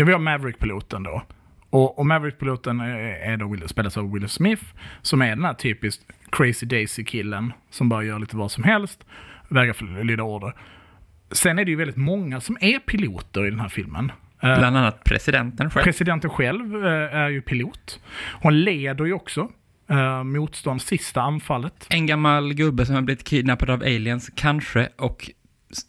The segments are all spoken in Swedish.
Ja, vi har Maverick-piloten då. Och, och Maverick-piloten är, då Will, spelas av Will Smith, som är den här typiskt crazy daisy-killen som bara gör lite vad som helst, vägrar lyda order. Sen är det ju väldigt många som är piloter i den här filmen. Eh, Bland annat presidenten själv. Presidenten själv eh, är ju pilot. Hon leder ju också uh, motstånd sista anfallet. En gammal gubbe som har blivit kidnappad av aliens, kanske, och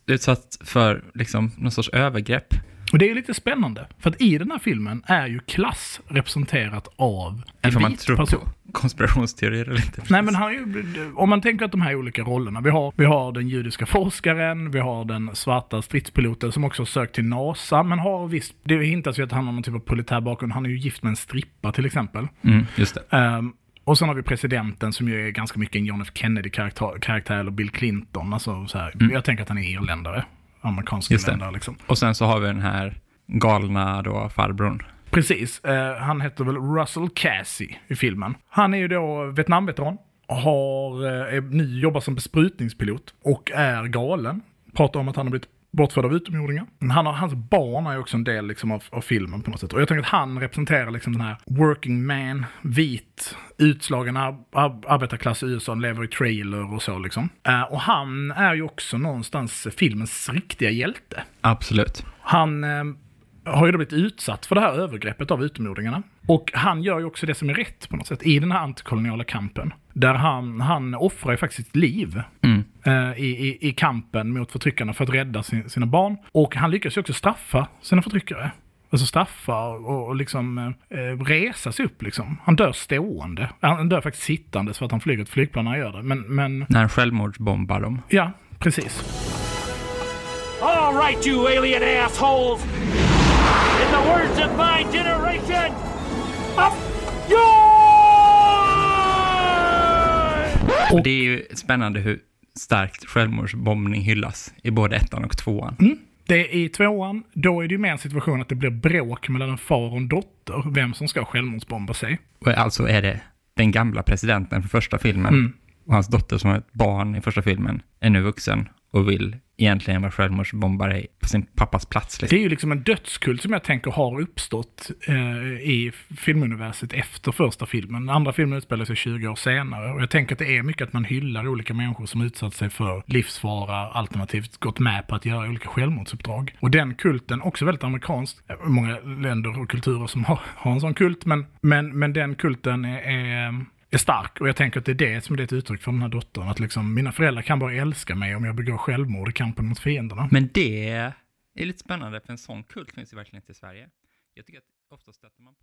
utsatt för liksom någon sorts övergrepp. Det är lite spännande, för att i den här filmen är ju klass representerat av en man vit person. konspirationsteorier eller inte? Nej men han ju, om man tänker att de här olika rollerna, vi har, vi har den judiska forskaren, vi har den svarta stridspiloten som också har sökt till NASA, men har visst, det hintas ju att han har någon typ av politär bakgrund, han är ju gift med en strippa till exempel. Mm, just det. Ehm, och sen har vi presidenten som ju är ganska mycket en John F Kennedy-karaktär, karaktär, eller Bill Clinton. Alltså så här, Mm. Jag tänker att han är irländare. Amerikansk Just irländare liksom. Och sen så har vi den här galna då farbrorn. Precis. Eh, han heter väl Russell Casey i filmen. Han är ju då Vietnamveteran. Har, eh, ny, jobbar som besprutningspilot och är galen. Pratar om att han har blivit bortförd av utomjordingar. Han har, hans barn är också en del liksom, av, av filmen på något sätt. Och jag tänker att han representerar liksom den här working man, vit, utslagen ar, ar, arbetarklass i USA, lever i trailer och så liksom. Eh, och han är ju också någonstans filmens riktiga hjälte. Absolut. Han eh, har ju då blivit utsatt för det här övergreppet av utomjordingarna. Och han gör ju också det som är rätt på något sätt i den här antikoloniala kampen. Där han, han offrar ju faktiskt sitt liv Mm. eh, i, i, i kampen mot förtryckarna för att rädda sin, sina barn. Och han lyckas ju också straffa sina förtryckare. Alltså straffa och, och liksom eh, resa sig upp liksom. Han dör stående. Han dör faktiskt sittandes för att han flyger ett flygplan när han gör det. Men, men När han självmordsbombar dem. ja, precis. All right, you alien assholes! In the words of my generation, up yours! Och det är ju spännande hur starkt självmordsbombning hyllas i både ettan och tvåan. Det är i tvåan, då är det ju mer en situation att det blir bråk mellan en far och en dotter, vem som ska självmordsbomba sig. Och alltså är det den gamla presidenten för första filmen Mm. och hans dotter som är ett barn i första filmen är nu vuxen och vill egentligen vara självmordsbombare på sin pappas plats. Liksom. Det är ju liksom en dödskult som jag tänker har uppstått eh, i filmuniverset efter första filmen. Andra filmen utspelar sig 20 år senare. Och jag tänker att det är mycket att man hyllar olika människor som utsatt sig för livsfara, alternativt gått med på att göra olika självmordsuppdrag. Och den kulten, också väldigt amerikansk, många länder och kulturer som har, har en sån kult, men, men, men den kulten är, är är stark och jag tänker att det är det som är ett uttryck för den här dottern. Att liksom, mina föräldrar kan bara älska mig om jag begår självmord i kampen mot fienderna. Men det är lite spännande för en sån kult finns ju verkligen inte i Sverige. Jag tycker att ofta stöter man